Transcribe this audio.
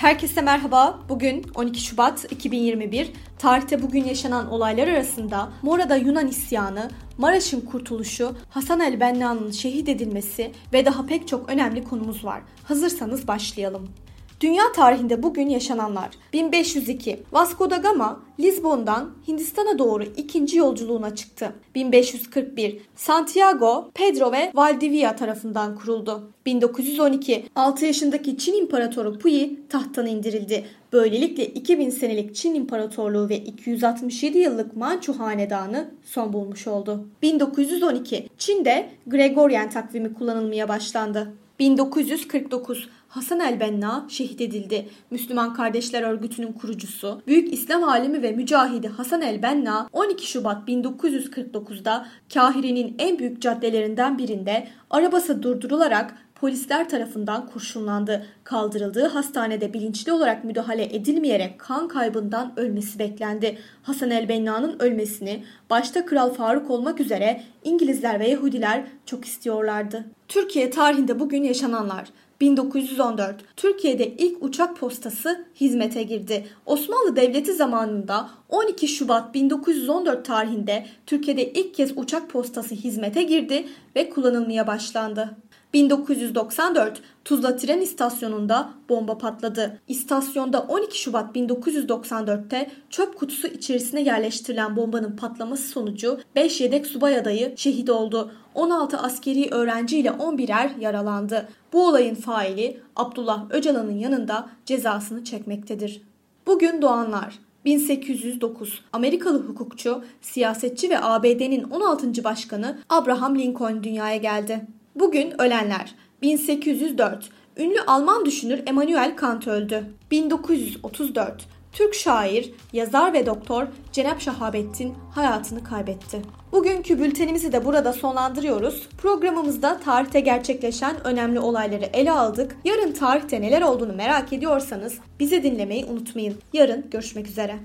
Herkese merhaba. Bugün 12 Şubat 2021. Tarihte bugün yaşanan olaylar arasında Mora'da Yunan isyanı, Maraş'ın kurtuluşu, Hasan el Benna'nın şehit edilmesi ve daha pek çok önemli konumuz var. Hazırsanız başlayalım. Dünya tarihinde bugün yaşananlar 1502 Vasco da Gama Lizbon'dan Hindistan'a doğru ikinci yolculuğuna çıktı. 1541 Santiago, Pedro ve Valdivia tarafından kuruldu. 1912 6 yaşındaki Çin İmparatoru Puyi tahttan indirildi. Böylelikle 2000 senelik Çin İmparatorluğu ve 267 yıllık Mançu Hanedanı son bulmuş oldu. 1912 Çin'de Gregorian takvimi kullanılmaya başlandı. 1949 Hasan el-Benna şehit edildi. Müslüman Kardeşler Örgütü'nün kurucusu, büyük İslam alimi ve mücahidi Hasan el-Benna 12 Şubat 1949'da Kahire'nin en büyük caddelerinden birinde arabası durdurularak polisler tarafından kurşunlandı. Kaldırıldığı hastanede bilinçli olarak müdahale edilmeyerek kan kaybından ölmesi beklendi. Hasan el-Benna'nın ölmesini başta Kral Faruk olmak üzere İngilizler ve Yahudiler çok istiyorlardı. Türkiye tarihinde bugün yaşananlar 1914 Türkiye'de ilk uçak postası hizmete girdi. Osmanlı Devleti zamanında 12 Şubat 1914 tarihinde Türkiye'de ilk kez uçak postası hizmete girdi ve kullanılmaya başlandı. 1994 Tuzla tren istasyonunda bomba patladı. İstasyonda 12 Şubat 1994'te çöp kutusu içerisine yerleştirilen bombanın patlaması sonucu 5 yedek subay adayı şehit oldu. 16 askeri öğrenci ile 11'er yaralandı. Bu olayın faili Abdullah Öcalan'ın yanında cezasını çekmektedir. Bugün doğanlar 1809 Amerikalı hukukçu, siyasetçi ve ABD'nin 16. başkanı Abraham Lincoln dünyaya geldi. Bugün ölenler 1804 Ünlü Alman düşünür Immanuel Kant öldü. 1934 Türk şair, yazar ve doktor Cenap Şahabettin hayatını kaybetti. Bugünkü bültenimizi de burada sonlandırıyoruz. Programımızda tarihte gerçekleşen önemli olayları ele aldık. Yarın tarihte neler olduğunu merak ediyorsanız bizi dinlemeyi unutmayın. Yarın görüşmek üzere.